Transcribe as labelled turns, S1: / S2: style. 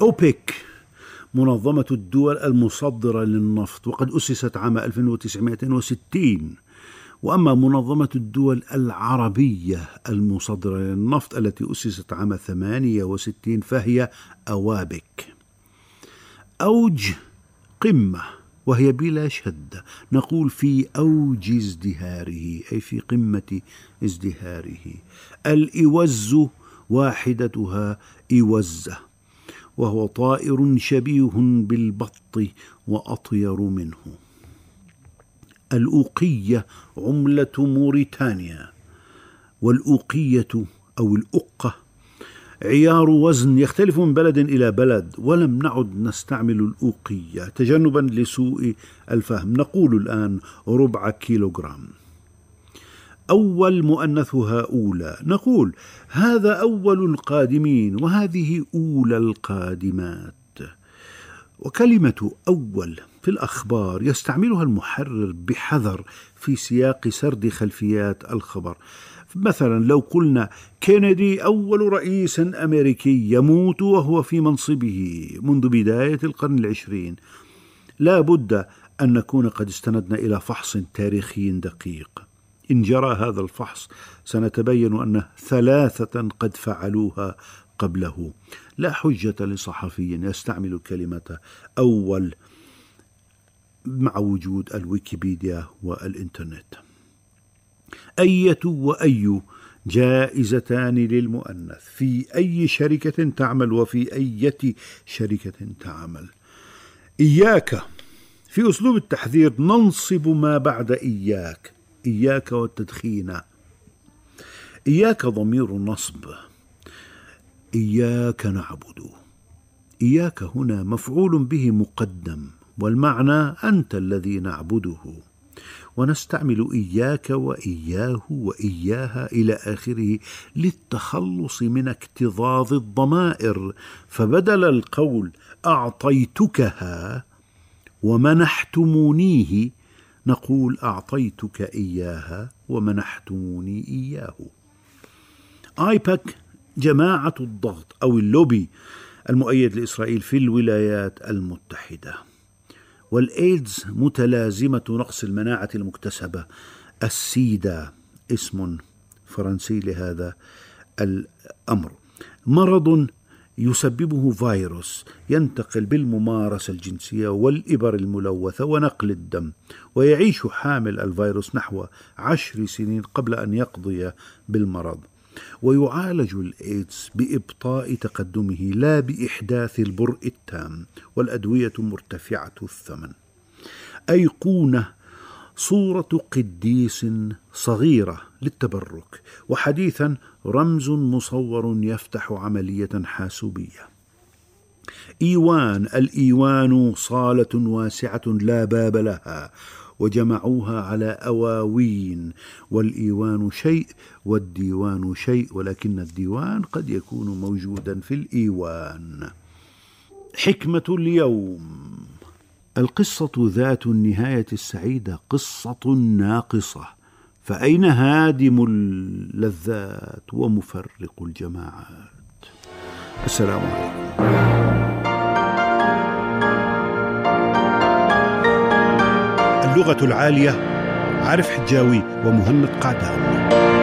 S1: أوبك منظمة الدول المصدرة للنفط وقد أسست عام 1960 وأما منظمة الدول العربية المصدرة للنفط التي أسست عام 68 فهي أوابك. أوج قمة وهي بلا شده نقول في أوج ازدهاره أي في قمة ازدهاره. الإوز واحدتها اوزه وهو طائر شبيه بالبط وأطير منه. الأوقية عملة موريتانيا والأوقية أو الأقة عيار وزن يختلف من بلد إلى بلد ولم نعد نستعمل الأوقية. تجنبا لسوء الفهم نقول الآن ربع كيلوغرام. أول مؤنثها أولى. نقول هذا أول القادمين وهذه أولى القادمات. وكلمة أول في الأخبار يستعملها المحرر بحذر في سياق سرد خلفيات الخبر. مثلا لو قلنا كينيدي أول رئيس أمريكي يموت وهو في منصبه منذ بداية القرن العشرين. لا بد أن نكون قد استندنا إلى فحص تاريخي دقيق. إن جرى هذا الفحص سنتبين أن ثلاثة قد فعلوها قبله. لا حجة لصحفي يستعمل كلمة أول مع وجود الويكيبيديا والإنترنت. أية وأي جائزتان للمؤنث؟ في أي شركة تعمل وفي أية شركة تعمل؟ إياك. في أسلوب التحذير ننصب ما بعد إياك. إياك والتدخين. إياك ضمير نصب إياك نعبد. إياك هنا مفعول به مقدم والمعنى أنت الذي نعبده. ونستعمل إياك وإياه وإياها إلى آخره للتخلص من اكتظاظ الضمائر. فبدل القول أعطيتكها ومنحتمونيه نقول أعطيتك إياها ومنحتموني إياه. آيباك جماعة الضغط أو اللوبي المؤيد لإسرائيل في الولايات المتحدة. والإيدز متلازمة نقص المناعة المكتسبة. السيدا اسم فرنسي لهذا الأمر. مرض يسببه فيروس ينتقل بالممارسة الجنسية والإبر الملوثة ونقل الدم ويعيش حامل الفيروس نحو عشر سنين قبل أن يقضي بالمرض. ويعالج الإيدز بإبطاء تقدمه لا بإحداث البرء التام والأدوية مرتفعة الثمن. أيقونة صورة قديس صغيرة للتبرك وحديثا رمز مصور يفتح عملية حاسوبية. إيوان الإيوان صالة واسعة لا باب لها وجمعوها على أواوين والإيوان شيء والديوان شيء ولكن الديوان قد يكون موجودا في الإيوان. حكمة اليوم. القصة ذات النهاية السعيدة قصة ناقصة. فأين هادم اللذات ومفرق الجماعات؟ السلام عليكم. اللغة العالية عارف حجاوي ومهند قعدان.